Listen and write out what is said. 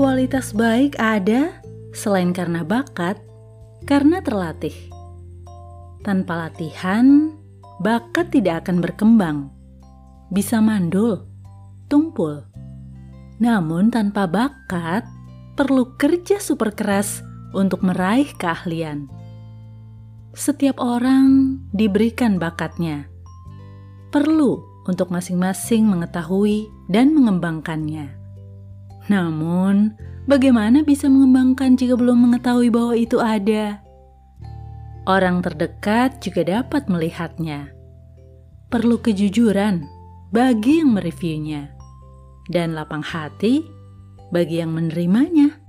Kualitas baik ada selain karena bakat, karena terlatih. Tanpa latihan, bakat tidak akan berkembang. Bisa mandul, tumpul. Namun tanpa bakat, perlu kerja super keras untuk meraih keahlian. Setiap orang diberikan bakatnya. Perlu untuk masing-masing mengetahui dan mengembangkannya. Namun, bagaimana bisa mengembangkan jika belum mengetahui bahwa itu ada? Orang terdekat juga dapat melihatnya. Perlu kejujuran bagi yang mereviewnya, dan lapang hati bagi yang menerimanya.